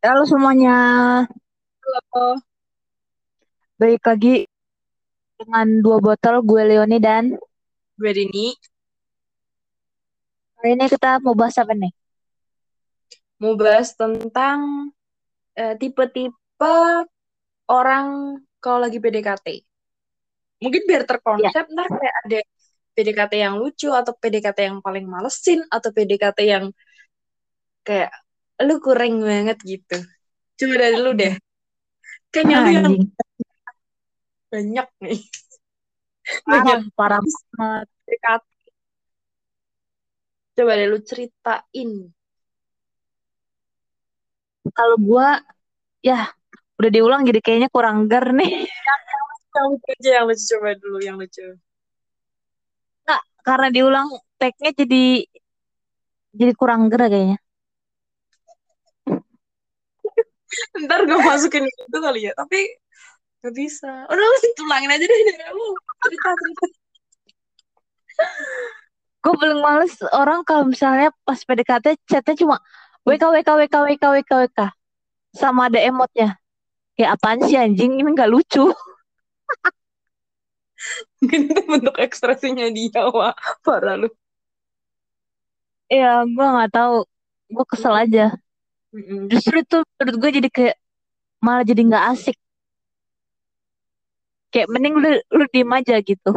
Halo semuanya, Halo, balik lagi dengan dua botol gue Leoni dan gue Dini. hari ini kita mau bahas apa nih? Mau bahas tentang eh, tipe-tipe orang kalau lagi PDKT. Mungkin biar Ya, terkonsep, ntar kayak ada PDKT yang lucu, atau PDKT yang paling malesin, atau PDKT yang kayak lu kurang banget gitu. Coba dari lu deh. Kayaknya lu yang banyak nih. parah, Banyak parah banget. Coba deh lu ceritain. Kalau gue, ya udah diulang jadi kayaknya kurang ger nih. Yang lucu aja, yang lucu. Coba dulu yang lucu. Nggak, karena diulang tagnya jadi jadi kurang ger kayaknya. Ntar gue masukin itu kali ya. Tapi Gak bisa. Udah tulangin aja deh dari lu. Cerita, cerita. Gue paling males orang kalau misalnya pas PDKT chatnya cuma WK WK WK WK WK WK sama ada emotnya. Kayak apaan sih anjing ini nggak lucu. Mungkin itu bentuk ekspresinya dia, wah. Parah lu. Ya gue nggak tahu. Gue kesel aja. Mm-mm. Justru itu menurut gue jadi kayak malah jadi nggak asik. Kayak mending lu lu diem aja gitu.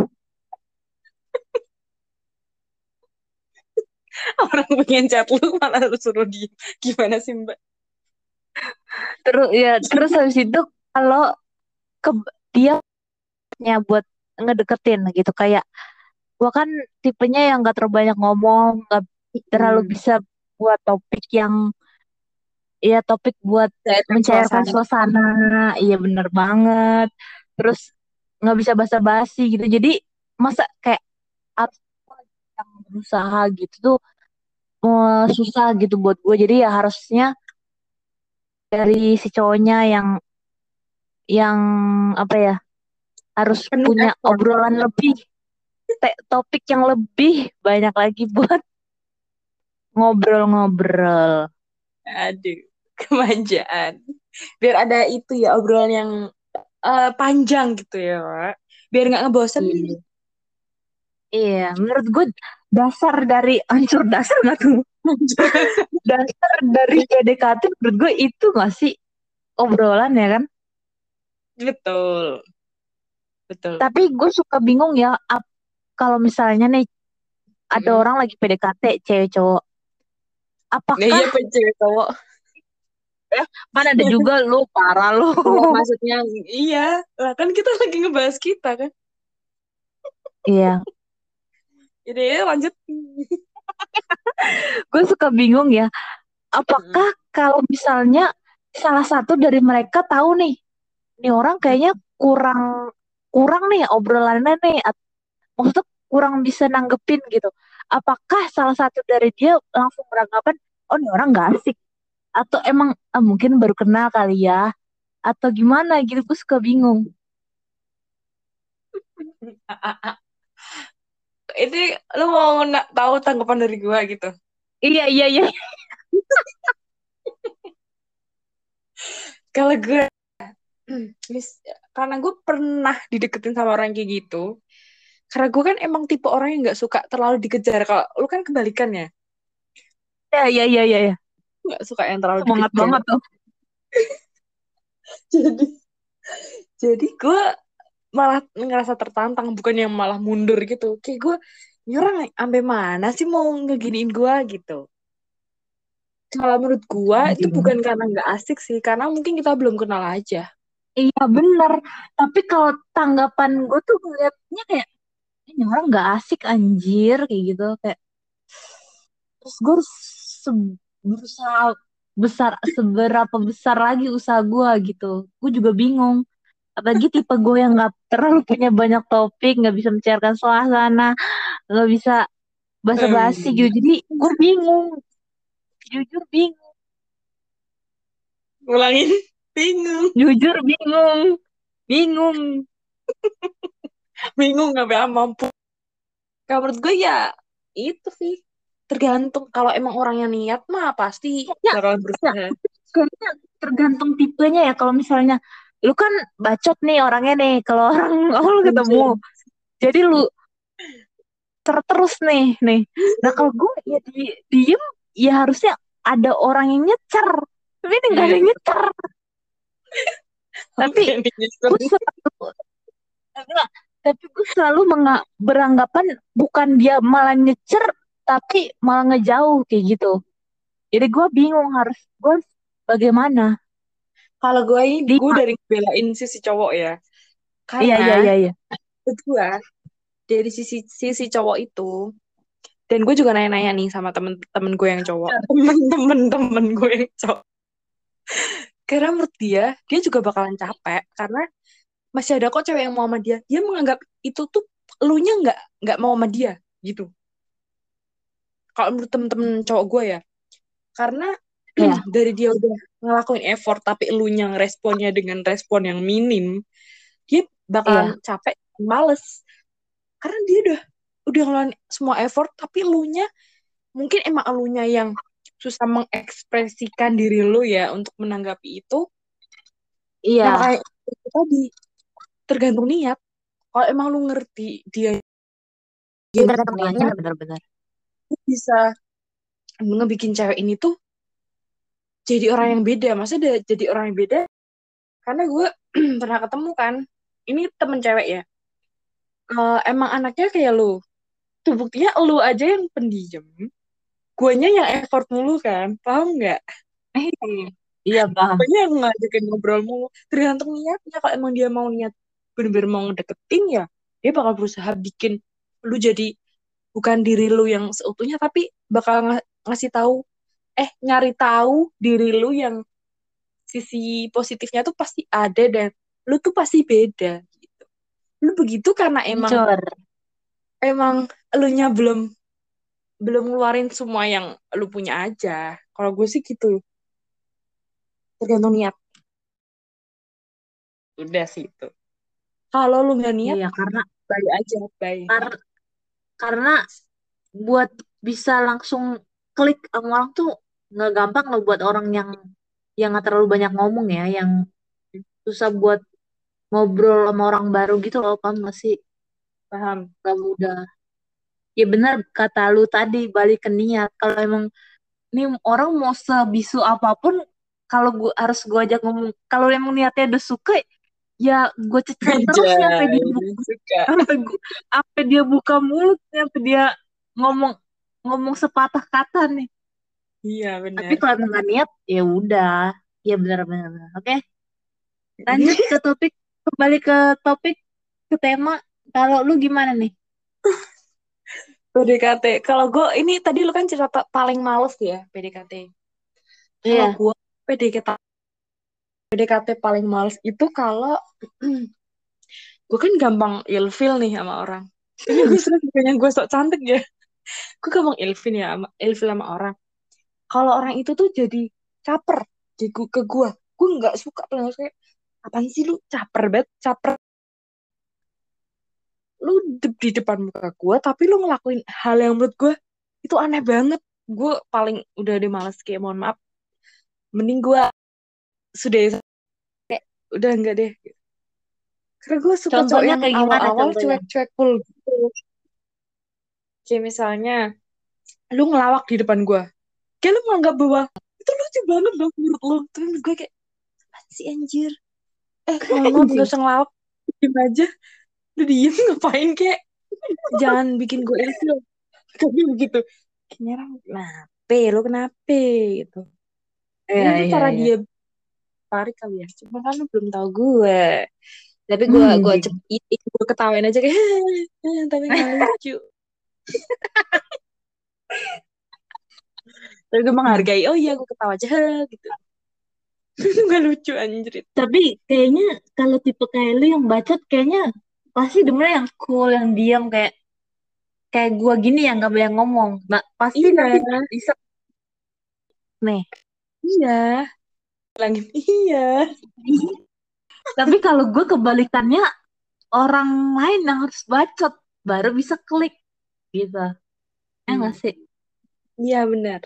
Orang pengen chat lu malah lu suruh dia. Gimana sih, Mbak? Terus ya terus habis itu kalau ke dia nya buat ngedeketin gitu kayak gua kan tipenya yang nggak terlalu banyak ngomong, nggak terlalu Hmm. bisa buat topik yang ya topik buat Cairkan mencairkan suasana. suasana. Iya bener banget. Terus nggak bisa basa-basi gitu. Jadi masa kayak apa yang berusaha gitu tuh susah gitu buat gue. Jadi ya harusnya dari si cowoknya yang yang apa ya harus Penuh punya effort. obrolan lebih topik yang lebih banyak lagi buat ngobrol-ngobrol. Aduh, kemanjaan. Biar ada itu ya obrolan yang eh, panjang gitu ya, Pak. Biar nggak ngebosenin. Iya. Iya, menurut gue dasar dari ancur dasar nggak tuh? Dasar dari PDKT menurut gue itu nggak sih obrolan ya kan? Betul. Betul. Tapi gue suka bingung ya ap- kalau misalnya nih ada Mm-mm. orang lagi PDKT cewek cowok, Nah, apakah iya, cewek cowok. Eh mana ada juga lu parah lu. Maksudnya iya. Lah kan kita lagi ngebahas kita kan. Iya, Jadi ya lanjut. gue suka bingung ya. Apakah kalau misalnya salah satu dari mereka tahu nih, nih orang kayaknya kurang kurang nih obrolannya nih, maksudnya kurang bisa nanggepin gitu. Apakah salah satu dari dia langsung beranggapan, oh nih orang gak asik, atau emang ah, mungkin baru kenal kali ya, atau gimana gitu? Gue suka bingung. Ini lu mau na- tahu tanggapan dari gua gitu. Iya iya iya. Kalau gue mis karena gue pernah dideketin sama orang kayak gitu. Karena gue kan emang tipe orang yang nggak suka terlalu dikejar. Kalau lu kan kebalikannya, Iya iya iya iya. iya. Nggak suka yang terlalu Semangat dikejar. banget tuh. Jadi jadi gue malah ngerasa tertantang bukan yang malah mundur gitu. Kayak gue ini orang sampai mana sih mau ngeginiin gue gitu. Kalau menurut gua itu Anjing. bukan karena nggak asik sih, karena mungkin kita belum kenal aja. Iya bener. Tapi kalau tanggapan gue tuh ngeliatnya kayak ini orang nggak asik anjir kayak gitu kayak terus gue se- berusaha besar seberapa besar lagi usaha gue gitu. Gue juga bingung. Apalagi tipe gue yang nggak terlalu punya banyak topik nggak bisa mencairkan suasana nggak bisa basa-basi Hmm. gitu. Jadi gue bingung. Jujur bingung. Ngulangin, bingung, jujur bingung. Bingung. Bingung nggak mampu. Kalau menurut gue ya itu sih tergantung. Kalau emang orangnya niat mah pasti ya bakal ya berusaha. kayaknya tergantung tipenya ya. Kalau misalnya lu kan bacot nih orangnya nih. Kalau orang lu ketemu jadi lu terus nih nih. Nah kalau gue ya di, diem ya harusnya ada orang yang nyecer. Tapi ini nggak ada yang nyecer. Tapi gue selalu enggak, tapi gue selalu menga- beranggapan bukan dia malah nyecer tapi malah ngejauh kayak gitu. Jadi gue bingung harus gue bagaimana? Kalau gue ini Di- gue dari belain sisi cowok ya. Karena iya iya iya iya. menurut gue dari sisi sisi cowok itu dan gue juga nanya-nanya nih sama temen-temen gue yang cowok. Temen-temen temen gue yang cowok. Karena menurut dia dia juga bakalan capek karena masih ada kok cewek yang mau sama dia. Dia menganggap itu tuh elunya nggak nggak mau sama dia gitu kalau menurut temen-temen cowok gue ya karena Iya. dari dia udah ngelakuin effort tapi elunya ngeresponnya dengan respon yang minim dia bakalan capek males. Karena dia udah udah ngeluarin semua effort tapi elunya mungkin emang elunya yang susah mengekspresikan diri lu ya untuk menanggapi itu. Iya. Nah, kayak itu tadi tergantung niat. Kalau emang lu ngerti dia dia benar-benar lu bisa ngebikin cewek ini tuh jadi orang yang beda. Maksudnya ada- jadi orang yang beda karena gue pernah ketemu kan. Ini temen cewek ya. Eh, emang anaknya kayak lu. Tuh buktinya lu aja yang pendiam. Guanya yang effort mulu kan. Paham nggak? iya paham Guanya yang ngajakin ngobrol mulu. Tergantung niatnya. Kalau emang dia mau niat bener-bener mau ngedeketin ya. Dia bakal berusaha bikin lu jadi bukan diri lu yang seutuhnya tapi bakal ng- ngasih tahu eh nyari tahu diri lu yang sisi positifnya tuh pasti ada dan lu tuh pasti beda gitu. Lu begitu karena emang Jor. emang elunya belum belum ngeluarin semua yang lu punya aja. Kalau gue sih gitu. Tergantung niat. Udah sih itu. Kalau lu nggak niat, iya karena bye aja, bye. kar- karena buat bisa langsung klik sama orang tuh nggak gampang loh buat orang yang yang nggak terlalu banyak ngomong ya yang susah buat ngobrol sama orang baru gitu loh paham nggak sih? Paham? gak mudah. Ya benar kata lu tadi balik ke niat. Kalau emang nih orang mau sebisu apa pun kalau gua harus gua ajak ngomong. Kalau emang niatnya udah suka ya gue cecer terus sampai dia buka sampai dia buka mulut sampai dia ngomong ngomong sepatah kata nih Iya, tapi benar. kalau emang nggak niat ya udah ya benar benar benar. oke lanjut ke topik kembali ke topik ke tema kalau lu gimana nih PDKT. Kalau gue ini tadi lu kan cerita paling males ya PDKT. Kalau Iya. gue PDKT PDKT paling males itu kalau gue kan gampang ilfil nih sama orang. Ini gue sering bukannya gue sok cantik ya. Gue gampang ilfil ya sama ilfil sama orang. Kalau orang itu tuh jadi caper di ke gue. Gue nggak suka paling suka. Apaan sih lu caper banget, caper. Lu de- di depan muka gue, tapi lu ngelakuin hal yang menurut gue itu aneh banget. Gue paling udah deh males kayak mohon maaf. Mending gue sudah kayak udah enggak deh. Karena gue suka cowok yang kayak gimana awal-awal cuek-cuek cool gitu. Kayak misalnya, lu ngelawak di depan gue. Kayak lu menganggap bahwa itu lucu banget dong menurut lu. Tapi menurut gue kayak, apaan sih anjir? Eh, maaf Anjing. gak usah ngelawak. Diem aja. Lu diem ngapain kayak. Jangan bikin gue ilfil. Tapi begitu. Kayaknya orang, kenapa? Lu kenapa? Gitu. Iya, Mungkin iya, cara iya. dia tarik kali ya. Cuma kan lu belum tahu gue. Tapi gue Hmm, gue jadi. cep gue ketawain aja kayak tapi gak lucu. Tapi gue menghargai. Oh iya gue ketawa aja gitu. gak lucu anjir. Tapi kayaknya kalau tipe kayak lu yang bacot kayaknya pasti demen yang cool, yang diam kayak kayak gua gini yang gak banyak ngomong. Nah, pasti Iya. nanti bisa nih. Iya. Lagi iya. Tapi kalau gue kebalikannya orang lain yang harus bacot baru bisa klik gitu. Ya Hmm. nggak sih? Iya benar.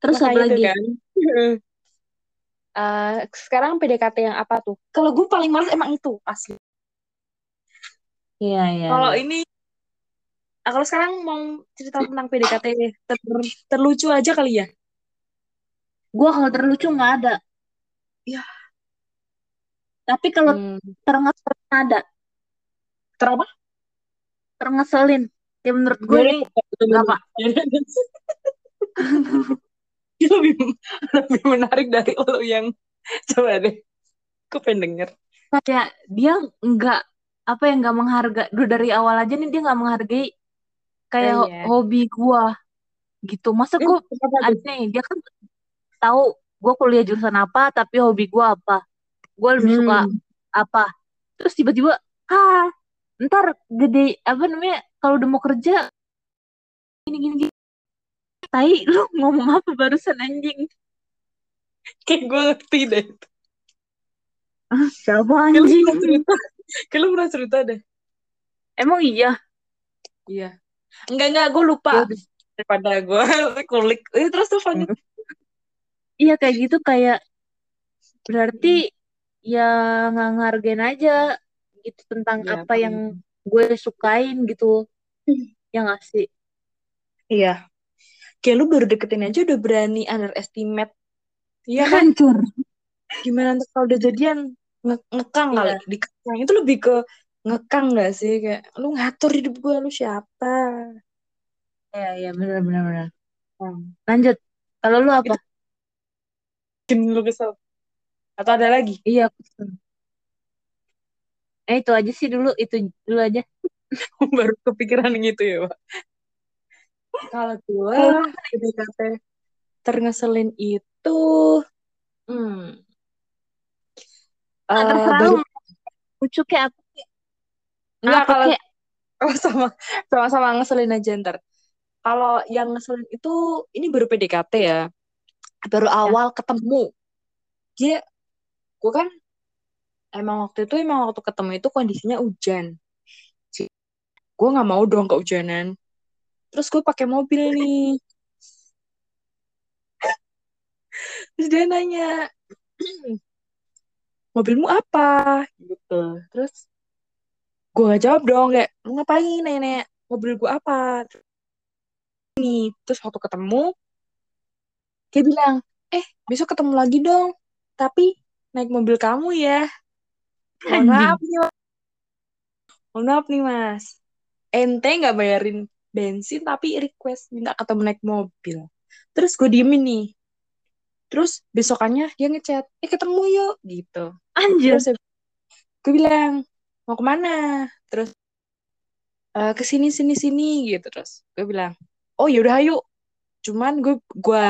Terus Makanya apa lagi? kan. Eh, sekarang PDKT yang apa tuh? Kalau gue paling males emang itu asli. Iya, iya. Kalau iya. ini, kalau sekarang mau cerita tentang PDKT ter- terlucu aja kali ya. Gua kalau terlucu nggak ada. Ya. Tapi kalau Hmm. terengeselin ada. Terapa? Terengeselin. Ya menurut gue ini pak. Ini lebih lebih menarik dari lo yang coba deh. Gue pengen denger. Kayak dia nggak apa yang nggak menghargai. Dulu dari awal aja nih dia nggak menghargai kayak Oh, iya. hobi gua gitu. Masa gue ada nih dia kan tahu gue kuliah jurusan apa tapi hobi gue apa gue lebih suka Hmm. apa terus tiba-tiba ah ntar gede apa namanya kalau udah mau kerja gini gini gini tai lu ngomong apa barusan anjing Kayak gue ngerti deh. ah, siapa Kayak lu anjing pernah cerita. Kayak lu pernah cerita deh. emang iya Iya. Enggak, enggak. Gue lupa. ya Daripada gue kulik. Eh, terus tuh lanjut. Iya kayak gitu kayak berarti ya nggak ngargain aja gitu tentang Iya, apa yang gue sukain gitu ya nggak sih Iya. Kayak lu baru deketin aja udah berani underestimate. Iya kan? hancur Gimana ntar kalau udah jadian nge- ngekang Iya. kali. Dikekang. Itu lebih ke ngekang gak sih? Kayak lu ngatur hidup gue. Lu siapa? ya ya benar benar benar Hmm. lanjut kalau lu apa Bikin lu kesel. Atau ada lagi? Iya, aku kesel. Eh, itu aja sih dulu, itu dulu aja. baru kepikiran gitu ya, Pak. Kalau gue Kalau PDKT terngeselin itu hmm, terserah lu, lucu kayak enggak apa kalau kayak. kalau sama sama-sama ngeselin aja ntar. Kalau yang ngeselin itu ini baru PDKT ya, baru Ya, awal ketemu. Dia, gue kan emang waktu itu emang waktu ketemu itu kondisinya hujan. Gue nggak mau dong kehujanan. Terus gue pakai mobil nih. Terus dia nanya, mobilmu apa? Gitu. Terus gue gak jawab dong kayak "Lu ngapain nenek mobil gue apa nih terus waktu ketemu dia bilang eh besok ketemu lagi dong tapi naik mobil kamu ya. Mohon maaf nih Mas. mohon maaf nih mas. Ente nggak bayarin bensin tapi request minta ketemu naik mobil. Terus gue diemin nih. Terus besokannya dia ngechat eh ketemu yuk gitu. Anjir. terus gue bilang mau ke mana? Terus "Eh, ke sini sini sini gitu. Terus gue bilang oh yaudah ayo. Cuman gue gue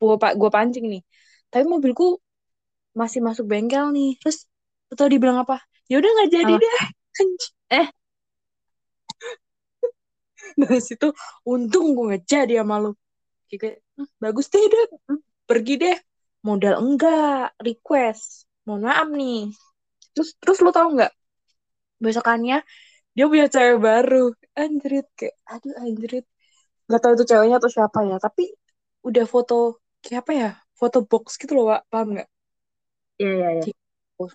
gue pak gue pancing nih. Tapi mobilku masih masuk bengkel nih. Terus atau dia bilang apa. Yaudah nggak jadi Apa? deh. Eh, dari situ untung gue nggak jadi sama lu. Kayak "Hmm, bagus deh deh Hmm, pergi deh. Modal enggak request. Mohon maaf nih. Terus terus lu tahu nggak besokannya dia punya cewek baru. Anjrit kayak aduh anjrit. Nggak tahu itu ceweknya atau siapa ya tapi udah foto kayak apa ya foto box gitu loh Wak. paham nggak? Iya, iya, iya. Kayak, oh,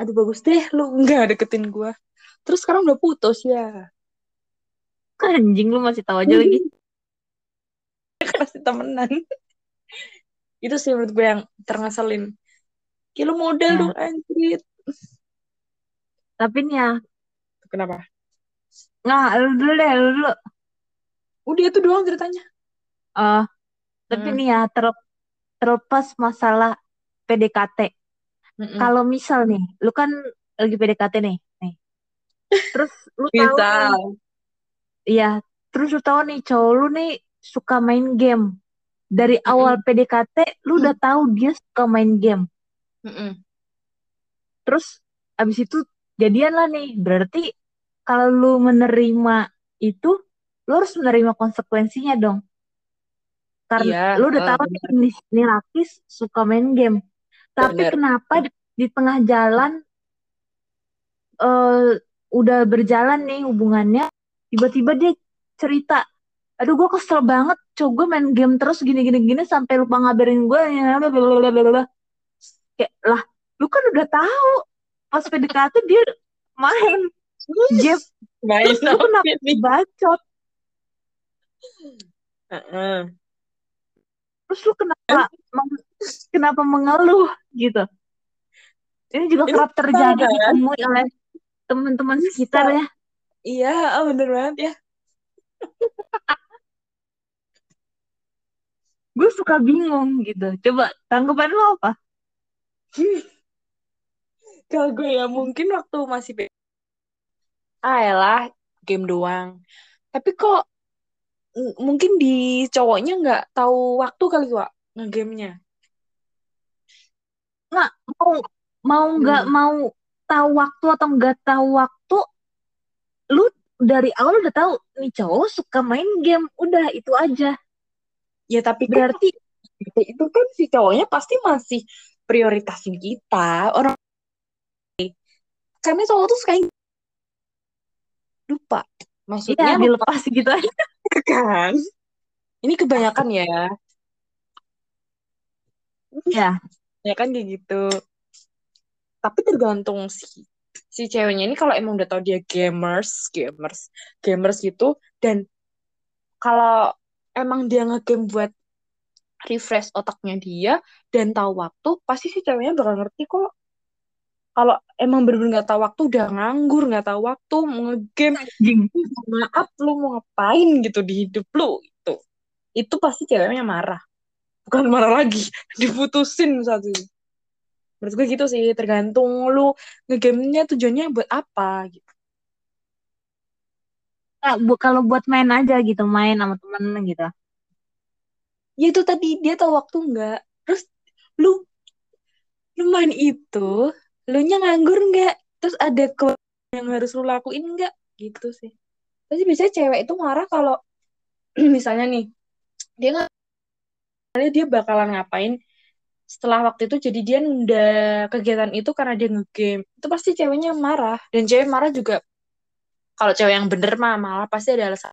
aduh bagus deh lu nggak deketin gue terus sekarang udah putus ya. Anjing lu masih tahu aja lagi. kasih temenan. Itu sih menurut gue yang terngeselin. Lu model Ya, dong anjrit. Tapi nih ya, kenapa? Nggak, lu dulu deh, lu dulu. udah itu doang ceritanya. Eh, tapi Hmm. nih ya, ter- terlepas masalah PDKT. Kalau misal nih, lu kan lagi PDKT nih, nih. Terus lu tahu nih, iya, terus lu tahu nih cowok lu nih suka main game. Dari awal. PDKT, lu udah tahu dia suka main game. Terus abis itu jadian lah nih. Berarti kalau lu menerima itu, lu harus menerima konsekuensinya dong. Karena iya lu udah eh, tahu nih, benar nih, nih laki suka main game. Tapi benar kenapa di, di tengah jalan eh udah berjalan nih hubungannya, tiba-tiba dia cerita, aduh gue kesel banget cowok gue main game terus gini gini gini sampai lupa ngabarin gue ya blablabla." kayak lah lu kan udah tahu pas PDKT dia main game terus lu kenapa bacot Heeh. Terus lu kenapa meng- kenapa mengeluh gitu? Ini juga Ini kerap terjadi kan? ditemui oleh teman-teman sekitar ya. Iya oh, bener banget ya. Gue suka bingung gitu. Coba tanggapan lo apa? Kalau gue ya mungkin waktu masih ah elah game doang. Tapi kok mungkin di cowoknya nggak tahu waktu kali Wak ngegamenya. Nggak mau mau nggak Hmm. mau tahu waktu atau nggak tahu waktu lu dari awal udah tahu nih cowok suka main game udah itu aja. Ya tapi kan berarti itu kan si cowoknya pasti masih prioritasin kita orang karena cowok tuh suka lupa ya maksudnya lupa dilepas gitu aja kan? Ini kebanyakan ya. Ya ya kan kayak gitu. Tapi tergantung si si ceweknya ini kalau emang udah tahu dia gamers gamers gamers gitu dan kalau emang dia ngegame buat refresh otaknya dia dan tahu waktu pasti si ceweknya bakal ngerti kok kalau emang bener-bener nggak tahu waktu udah nganggur nggak tahu waktu mau ngegame maaf lu mau ngapain gitu di hidup lu? Itu itu pasti ceweknya marah. Bukan marah lagi diputusin satu menurut gue gitu sih tergantung lu ngegamenya tujuannya buat apa gitu. Nggak, bu kalau buat main aja gitu main sama temen gitu. Ya itu tadi dia tahu waktu nggak. Terus lu lu main itu lu nya nganggur nggak? Terus ada ke yang harus lu lakuin nggak? Gitu sih. Tapi biasanya cewek itu marah kalau misalnya nih dia nggak dia bakalan ngapain setelah waktu itu jadi dia nunda kegiatan itu karena dia ngegame. Itu pasti ceweknya marah. Dan cewek marah juga kalau cewek yang bener mah malah pasti ada alasan.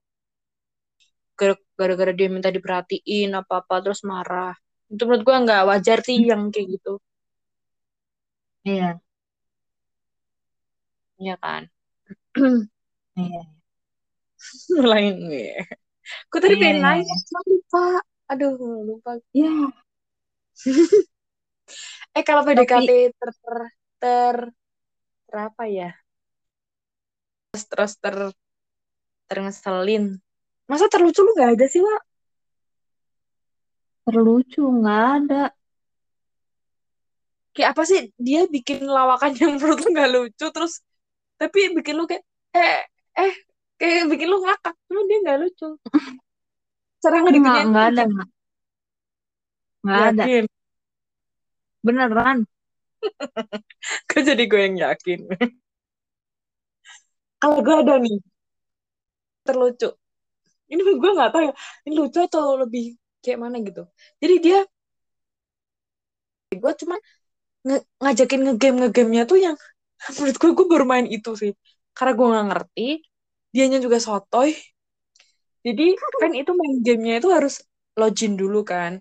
Gara- gara-gara dia minta diperhatiin apa apa terus marah. Itu menurut gue nggak wajar sih yang kayak gitu. Iya Iya kan? Iya. Lain nih gue tadi Iya, pengen iya, nanya? Iya. cuma lupa. Aduh lupa. Ya eh kalau tapi PDKT ter ter ter, ter apa ya? Terus terus ter terngeselin. Masa terlucu lu nggak ada sih Wak? terlucu nggak ada. Kayak apa sih? Dia bikin lawakan yang menurut lu nggak lucu terus tapi bikin lu kayak eh eh kayak bikin lu ngakak cuma dia nggak lucu. Cara nggak ngedeketinnya nggak ada nggak. Ada. Beneran. Kok jadi gue yang yakin? Kalau gue ada nih terlucu. Ini gue nggak tahu ya ini lucu atau lebih kayak mana gitu. Jadi dia gue cuman nge- ngajakin ngegame ngegamenya tuh yang menurut gue gue baru main itu sih. Karena gue nggak ngerti dianya juga sotoy. Jadi kan itu main gamenya itu harus login dulu kan.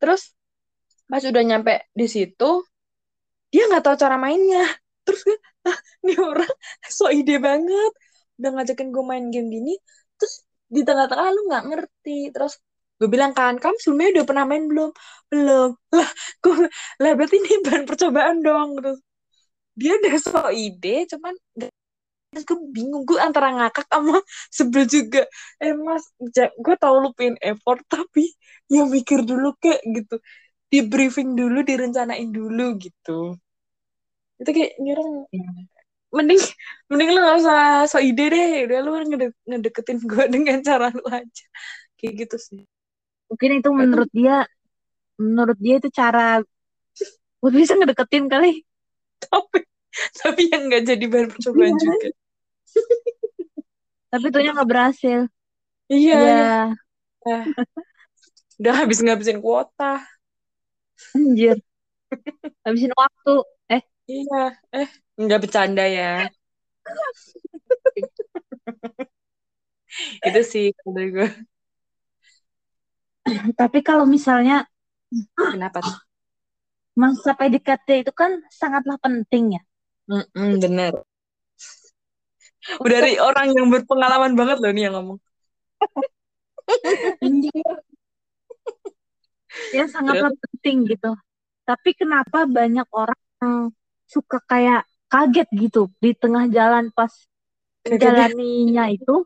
Terus pas udah nyampe di situ dia nggak tahu cara mainnya. Terus gue ah ini orang so ide banget. Udah ngajakin gue main game gini. Terus di tengah-tengah lu nggak ngerti. Terus gue bilang kan kamu sebelumnya udah pernah main belum? Belum. Lah gue lah berarti ini bahan percobaan dong. Terus dia udah so ide cuman terus gue bingung. Gue antara ngakak sama sebel juga. Eh mas gue tau lu pengen effort tapi ya mikir dulu kayak gitu. Di briefing dulu direncanain dulu gitu. Itu kayak nyerang. Mending mending lu gak usah so ide deh. Udah lu ngede- ngedeketin gue dengan cara lu aja. Kayak gitu sih. Mungkin itu menurut dia menurut dia itu cara buat bisa ngedeketin kali tapi tapi yang nggak jadi bahan percobaan Iya. juga. Tapi itunya nggak berhasil. Iya ya Ah, udah habis ngabisin kuota. Anjir. Habisin waktu. Eh. Iya eh nggak bercanda ya. Itu sih kalau gue Tapi kalau misalnya Kenapa tuh? Masa PDKT itu kan sangatlah penting ya. Mm-mm, bener. Dari orang yang berpengalaman banget loh nih yang ngomong. ya sangatlah penting gitu. Tapi kenapa banyak orang yang suka kayak kaget gitu di tengah jalan pas menjalaninya itu?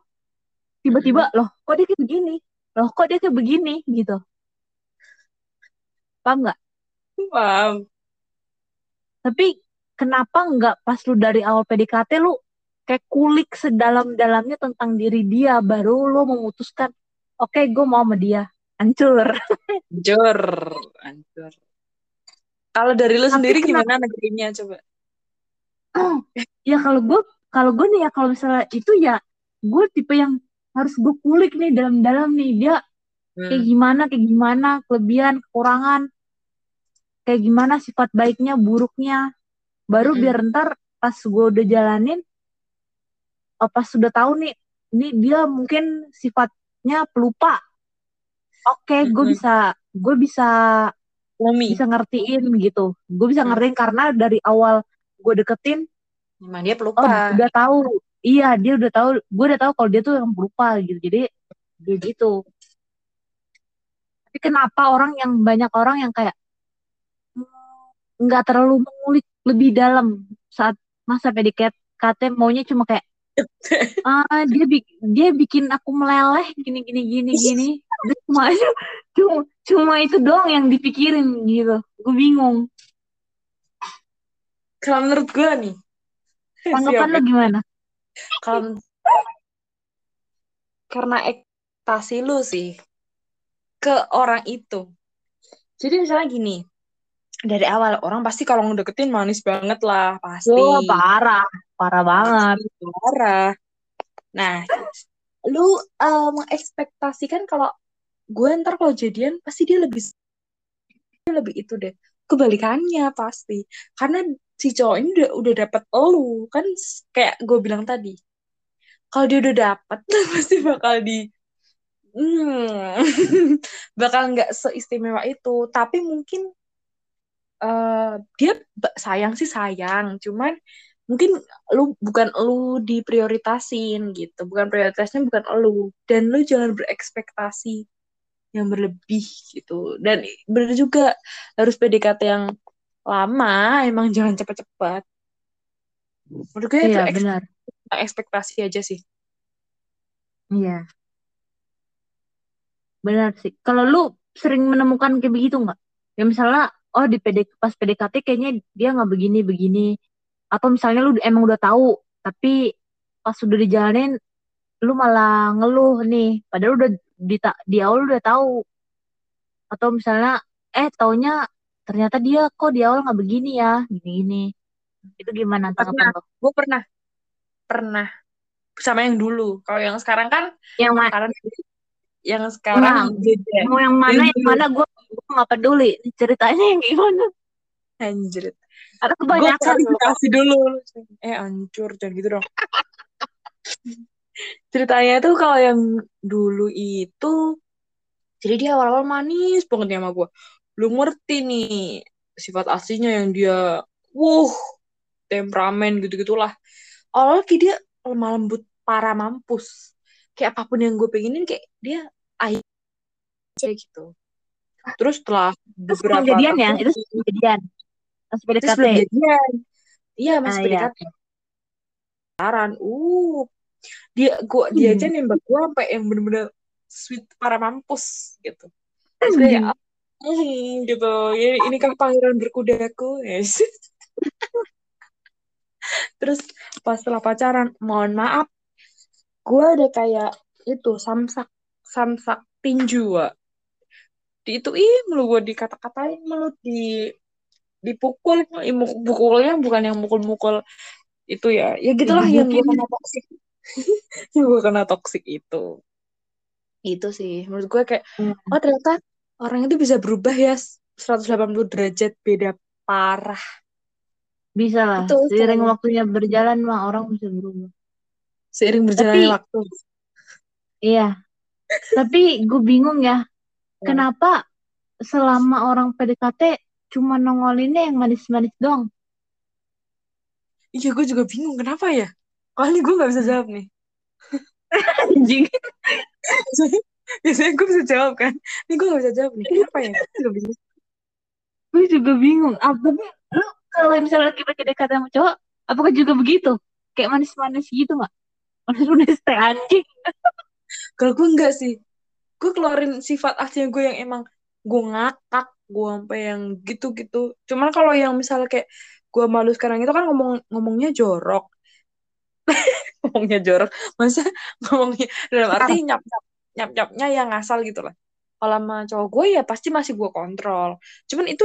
Tiba-tiba loh kok dia kayak begini? Loh kok dia kayak begini? gitu. Paham nggak Paham. tapi kenapa nggak pas lu dari awal PDKT lu kayak kulik sedalam-dalamnya tentang diri dia baru lu memutuskan oke gue mau sama dia hancur Hancur. Hancur. Kalau dari lu Tapi sendiri kenapa- gimana negerinya coba? ya kalau gue kalau gue nih ya kalau misalnya itu ya gue tipe yang harus gue kulik nih dalam-dalam nih dia kayak Hmm. gimana kayak gimana kelebihan kekurangan kayak gimana sifat baiknya buruknya baru Mm-mm. biar ntar pas gue udah jalanin oh, pas sudah tahu nih ini dia mungkin sifatnya pelupa oke gue Mm-mm. bisa gue bisa Umi. bisa ngertiin gitu gue bisa Hmm. ngertiin karena dari awal gue deketin Emang dia oh pelupa. udah tahu iya dia udah tahu gue udah tahu kalau dia tuh yang pelupa gitu jadi dia gitu tapi kenapa orang yang banyak orang yang kayak mm, nggak terlalu mengulik lebih dalam saat masa PDKT maunya cuma kayak ah dia bi- dia bikin aku meleleh gini gini gini gini. Cuma cuma cuma itu doang yang dipikirin gitu. Gue bingung. Kalau menurut gue nih. tanggapan lo gimana? Kalau karena ekspektasi lu sih ke orang itu. Jadi misalnya gini, dari awal orang pasti kalau ngedeketin manis banget lah, pasti. oh parah parah banget Pasti parah. Nah, lu eh, mengekspektasikan kalau gue ntar kalau jadian pasti dia lebih dia lebih itu deh. Kebalikannya pasti. Karena si cowok ini udah udah dapet elu kan kayak gue bilang tadi. Kalau dia udah dapet pasti bakal di hmm, bakal nggak seistimewa itu. Tapi mungkin eh dia sayang sih sayang, cuman mungkin lu bukan lu diprioritasin gitu, bukan prioritasnya bukan lu dan lu jangan berekspektasi yang berlebih gitu. Dan bener juga harus PDKT yang lama, emang jangan cepet-cepet. Menurut gue itu iya eks- benar ekspektasi aja sih. iya benar sih kalau lu sering menemukan kayak begitu nggak ya misalnya oh di PD, pas PDKT kayaknya dia nggak begini begini. Atau misalnya lu emang udah tahu tapi pas udah dijalanin lu malah ngeluh nih. Padahal udah di, di awal udah tahu. Atau misalnya eh taunya ternyata dia kok di awal nggak begini ya gini gini itu gimana tanggapan lo gue pernah, pernah. Sama yang dulu. Kalau yang sekarang kan, yang mana karena yang sekarang Nah, beda. mau yang mana Yang yang mana gue nggak peduli ceritanya yang gimana Anjir. ada Gue kebanyakan loh klarifikasi dulu. Eh, hancur. Jangan gitu dong. Ceritanya tuh kalau yang dulu itu, jadi dia awal-awal manis banget nih sama gue. Belum ngerti nih sifat aslinya yang dia, wuh, temperamen gitu-gitulah. Awalnya kayak dia lemah lembut parah mampus. Kayak apa pun yang gue pengenin kayak dia aja gitu. Terus setelah itu beberapa sebelum jadian ya itu sebelum jadian pas itu PDKT sebelum jadian. Iya, ah masih iya PDKT. Pacaran. Uh, dia gua dia aja Hmm. nembak gua sampai yang bener-bener sweet para mampus gitu. Terus kayak Anjing. hmm, gitu. Ini, ini kan pangeran berkudaku. Yes. Terus pas setelah pacaran, mohon maaf, gua ada kayak itu samsak samsak tinju, Wak. Di itu ih mulu gua dikata-katain mulu di dipukul. Pukulnya bukan yang mukul-mukul itu ya. Ya gitulah yang gue kena toksik yang gue kena toksik itu. Itu sih. Menurut gue kayak Hmm. oh ternyata orang itu bisa berubah ya. 180 derajat beda parah. Bisa lah. Itu seiring selalu waktunya berjalan mah orang bisa berubah. Seiring berjalannya tapi waktu. Iya. Tapi gue bingung ya kenapa selama orang PDKT cuma nongolinnya yang manis-manis doang? Iya, gue juga bingung kenapa ya. Kalau ini gue nggak bisa jawab nih. Anjing. Biasanya, gue bisa jawab kan. Ini gue gak bisa jawab nih. Kenapa ya? Gue juga bingung. Gue juga bingung. Apa lu kalau misalnya kita PDKT sama cowok, apakah juga begitu? Kayak manis-manis gitu nggak? Manis-manis teh anjing. Kalau gue enggak sih. Gue keluarin sifat aslinya gue yang emang gue ngakak. Gue sampai yang gitu-gitu. Cuman kalau yang misalnya kayak gue malu sekarang itu kan ngomong ngomongnya jorok. ngomongnya jorok. Masa ngomongnya dalam arti nyap nyap nyap nyapnya yang ngasal gitu lah. Kalau sama cowok gue ya pasti masih gue kontrol. Cuman itu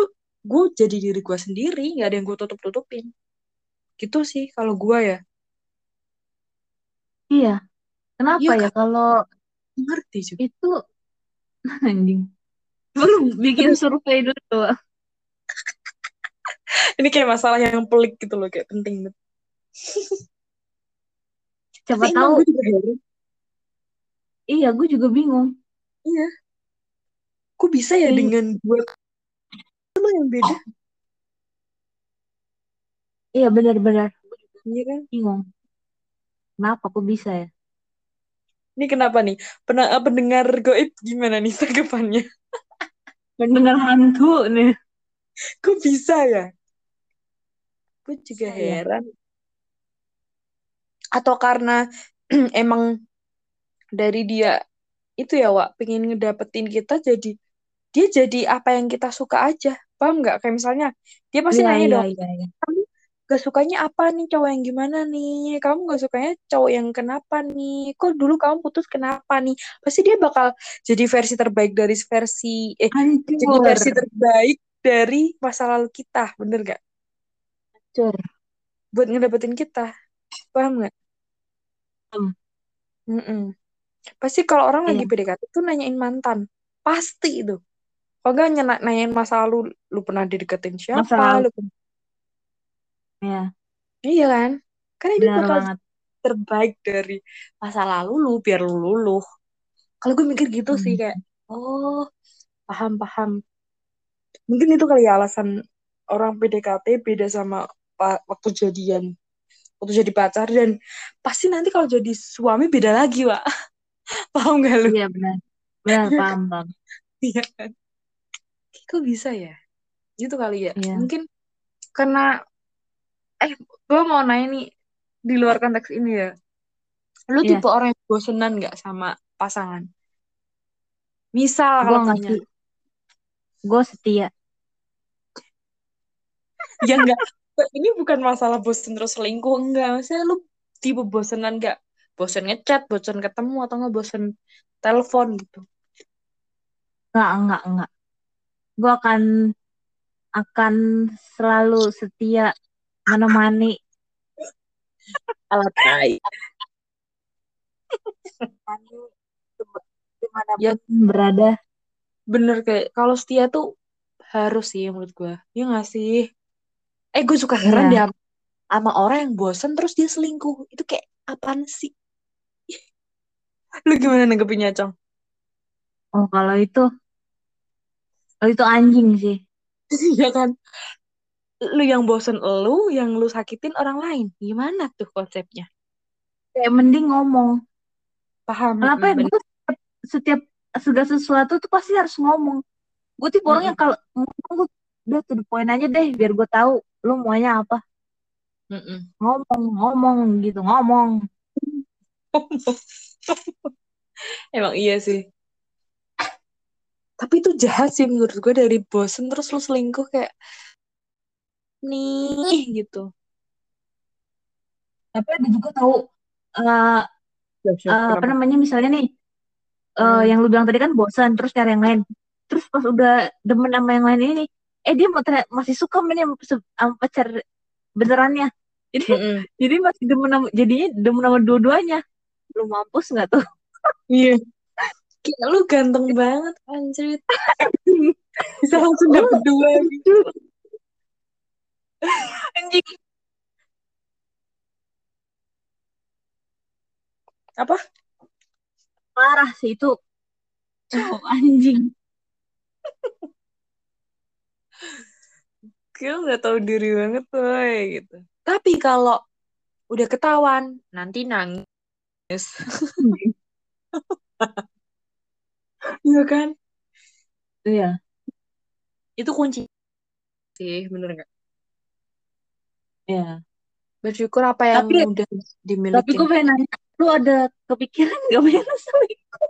gue jadi diri gue sendiri, nggak ada yang gue tutup tutupin. Gitu sih kalau gue ya. Iya. Kenapa Iya ya kan? kalau Ngerti juga. itu anjing. Belum bikin survei dulu. Ini kayak masalah yang pelik gitu loh, kayak penting banget. Siapa Tapi tahu. gue juga. Iya, gue juga bingung. Iya. Kok bisa ya Kayak- dengan dua lo yang beda? Iya benar-benar Iya kan? bingung. Kenapa kok bisa ya? Ini kenapa nih? Pernah eh, pendengar goib gimana nih tanggapannya? Mendengar hantu nih. Kok bisa ya? Gue juga Bisa ya. heran. Atau karena emang dari dia itu ya, Wak, pengen ngedapetin kita jadi dia jadi apa yang kita suka aja. Paham nggak? Kayak misalnya dia pasti Iya, nanya iya, dong, iya. kamu gak sukanya apa nih cowok yang gimana nih kamu gak sukanya cowok yang kenapa nih kok dulu kamu putus kenapa nih pasti dia bakal jadi versi terbaik dari versi eh jadi Hancur. versi terbaik dari masa lalu kita bener gak Hancur. buat ngedapetin kita paham nggak Paham. Mm-mm. pasti kalau orang lagi Iya. PDKT tuh nanyain mantan pasti itu kalau nyana- nanyain masa lalu lu pernah dideketin siapa Masa lalu. lu pernah- Iya, iya kan karena dia benar bakal banget. terbaik dari masa lalu lu biar lu luluh. Kalau gue mikir gitu sih Hmm. kayak, oh paham paham. Mungkin itu kali ya alasan orang PDKT beda sama waktu jadian, waktu jadi pacar dan pasti nanti kalau jadi suami beda lagi, Wak. Paham gak lu? Iya benar. Benar, paham, paham. Iya kan? Kok bisa ya? Gitu kali ya. Iya. Mungkin karena eh gue mau nanya nih di luar konteks ini ya. Lu Iya. tipe orang yang bosenan nggak sama pasangan? Misal kalau tanya, sih. Gue setia. ya enggak, ini bukan masalah bosen terus selingkuh, enggak. Maksudnya lu tipe bosenan nggak? Bosen ngechat, bosen ketemu, atau nggak bosen telepon gitu. Enggak, enggak, enggak. Gue akan akan selalu setia menemani Alat tai. di mana pun Ya berada. bener kayak, kalau setia tuh harus sih menurut gue. Ya nggak sih? Eh gue suka heran deh sama- sama orang yang bosen terus dia selingkuh. Itu kayak apaan sih? Lu gimana nanggepinnya, Cong? Oh, kalau itu, kalau itu anjing sih. Iya kan? Lu yang bosen lu, yang lu sakitin orang lain. Gimana tuh konsepnya? Kayak mending ngomong. Paham? Kenapa ya gue setiap segala sesuatu tuh pasti harus ngomong. Gue tipe orang yang kalau ngomong gue udah to the point aja deh biar gue tahu lu maunya apa. mm-mm. Ngomong, ngomong gitu, ngomong. Emang iya sih. Tapi itu jahat sih menurut gue dari bosen terus lu selingkuh kayak nih gitu. Tapi ada juga tahu eh Siap-siap, eh, apa namanya misalnya nih eh Hmm. yang lu bilang tadi kan bosan terus cari yang lain. Terus pas udah demen sama yang lain ini, eh dia mau masih suka sama ini sama sama pacar benerannya. Jadi Mm-mm. jadi masih demen sama, jadinya demen sama dua-duanya. Lu mampus nggak tuh? Iya. Kayak lu ganteng banget anjir. Bisa langsung dapet dua gitu. anjing Apa? parah sih itu cowok anjing. Gue nggak tahu diri banget tuh gitu. Tapi kalau udah ketahuan nanti nangis. Iya kan? Iya. Itu kunci sih, bener nggak? Iya. Bersyukur apa yang Tapi udah tapi dimiliki. gue pengen nanya, lu ada kepikiran gak pengen selingkuh?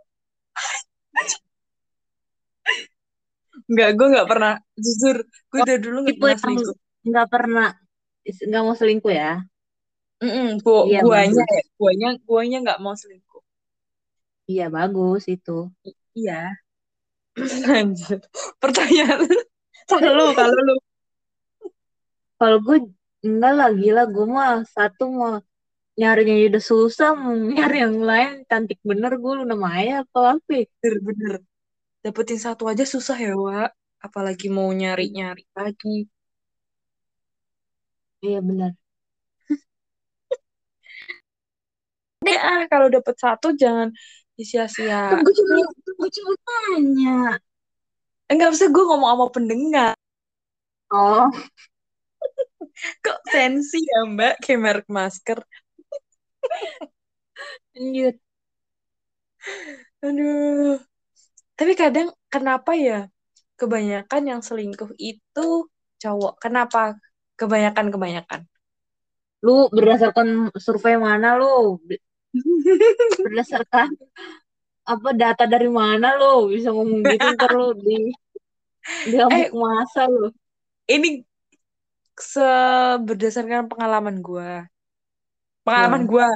Nggak, gue nggak pernah. Jujur, gue dari dulu nggak Tipe pernah selingkuh. nggak pernah nggak mau selingkuh ya? Mm-mm, gua, Iya guanya bagus. ya, guanya, guanya nggak mau selingkuh. Iya bagus itu. Iya. Anjir. Pertanyaan kalau lu, kalau lu. Kalau gue enggak lah gila gue mah satu mau nyarinya udah susah mau nyari yang lain cantik bener gue Luna Maya apa apa? Bener-bener. Dapetin satu aja susah ya, Wak. Apalagi mau nyari-nyari lagi. Iya benar. Deh, ah, kalau dapet satu jangan disia-sia. Kan gue cuma gue cuma tanya. Enggak bisa gue ngomong sama pendengar. Oh Kok sensi ya, Mbak? Kayak merek masker. lanjut. Aduh. Tapi kadang kenapa ya kebanyakan yang selingkuh itu cowok? Kenapa kebanyakan-kebanyakan? Lu berdasarkan survei mana lu? Berdasarkan apa data dari mana lu bisa ngomong gitu ntar di di Eh, masa lu. ini se berdasarkan pengalaman gue. Pengalaman Ya, gue.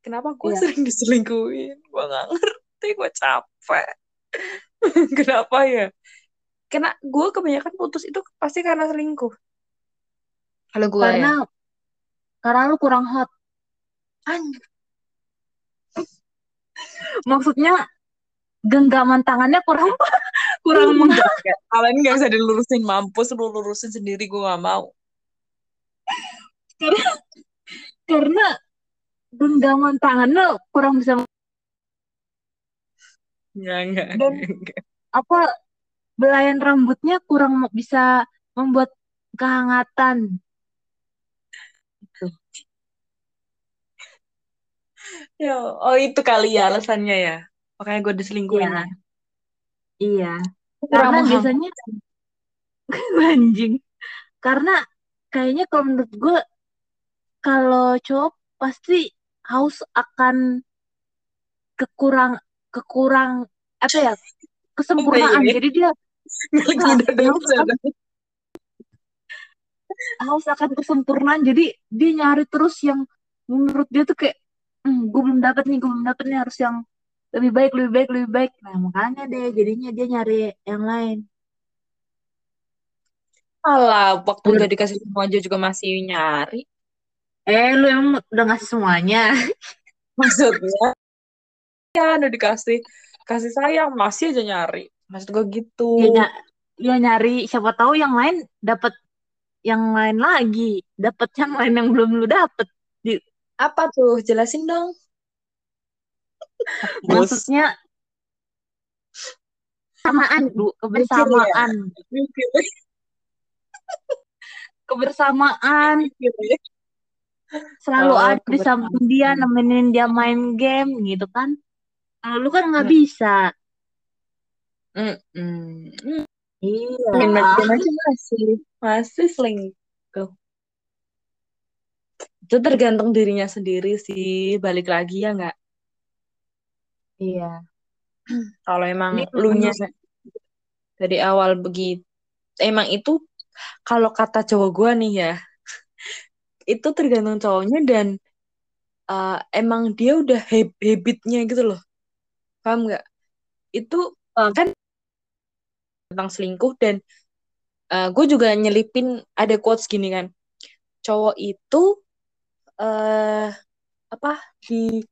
Kenapa gue iya. sering diselingkuhin? Gue gak ngerti, gue capek. Kenapa ya? Karena gue kebanyakan putus itu pasti karena selingkuh. Kalau gue ya. Karena karena lu kurang hot. Anjir. Maksudnya genggaman tangannya kurang kurang meng- Enggak, enggak. Kalian gak bisa dilurusin mampus, lu lurusin sendiri gue gak mau. karena karena genggaman tangannya kurang bisa Enggak, enggak, dan enggak. apa belayan rambutnya kurang bisa membuat kehangatan gitu. Ya, oh itu kali ya alasannya ya. Makanya gue diselingkuhin Iya, ya. Iya. Kurang Karena menghang- biasanya anjing. Karena kayaknya kalau menurut gue kalau cowok pasti haus akan kekurang kekurang apa ya kesempurnaan. Iya, iya. Jadi dia akan, haus akan kesempurnaan. Jadi dia nyari terus yang menurut dia tuh kayak, hmm, gue belum dapat nih, gue belum dapat nih harus yang lebih baik, lebih baik, lebih baik. Nah makanya deh, jadinya dia nyari yang lain. Alah, waktu udah dikasih semua aja juga masih nyari. eh, lu emang udah ngasih semuanya? Maksudnya, ya udah dikasih kasih sayang masih aja nyari. Maksud gue gitu. Ya, ny- ya nyari, siapa tahu yang lain dapat yang lain lagi, dapat yang lain yang belum lu dapet. Di, Apa tuh? Jelasin dong. Maksudnya kebersamaan, Bu, kebersamaan, kebersamaan. selalu Oh, ada di samping dia nemenin dia main game gitu kan kalau lu kan nggak Hmm. bisa. Mm. iya masih masih selingkuh. Itu tergantung dirinya sendiri sih. Balik lagi ya nggak? Iya Kalau emang ini lu nya dari awal begitu, emang itu kalau kata cowok gua nih ya, itu tergantung cowoknya dan uh, emang dia udah hab- habitnya gitu loh. Paham nggak? Itu Paham. kan tentang selingkuh dan gue juga nyelipin ada quotes gini kan. Cowok itu eh apa di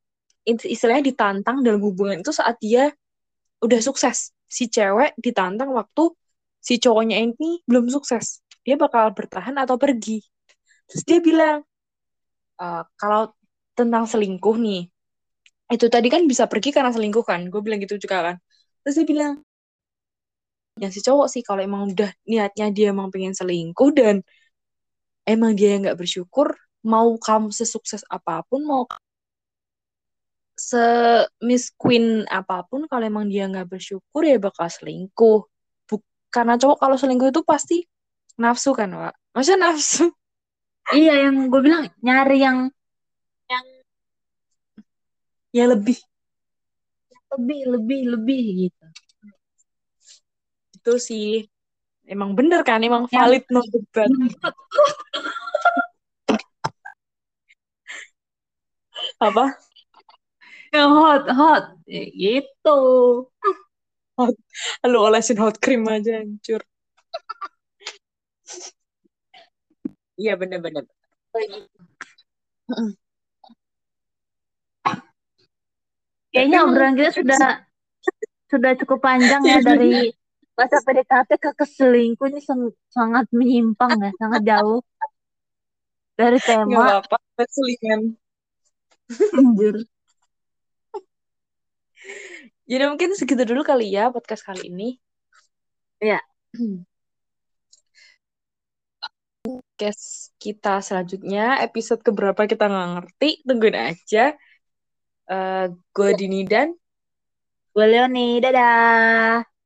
istilahnya ditantang dalam hubungan itu saat dia udah sukses. Si cewek ditantang waktu si cowoknya ini belum sukses. Dia bakal bertahan atau pergi. Terus dia bilang, "Eh, kalau tentang selingkuh nih, itu tadi kan bisa pergi karena selingkuh kan. Gue bilang gitu juga kan. Terus dia bilang, yang si cowok sih kalau emang udah niatnya dia emang pengen selingkuh dan emang dia nggak bersyukur mau kamu sesukses apa pun mau se Miss Queen apa pun kalau emang dia nggak bersyukur ya bakal selingkuh. Buk karena cowok kalau selingkuh itu pasti nafsu kan Wak? Maksudnya nafsu? Iya yang gue bilang nyari yang yang ya lebih. Lebih lebih lebih gitu. Itu sih. Emang bener kan? Emang valid no debat. Apa yang hot hot. Ya, gitu. Hot. Lu olesin hot cream aja hancur. Iya bener-bener kayaknya obrolan kita sudah sudah cukup panjang ya dari masa PDKT ke keselingkuh ini sangat menyimpang ya sangat jauh dari tema. nggak apa-apa keselingan. Anjir jadi mungkin segitu dulu kali ya podcast kali ini. Ya podcast kita selanjutnya episode keberapa kita nggak ngerti tungguin aja. Uh, gue Dini dan gue Leoni. Dadah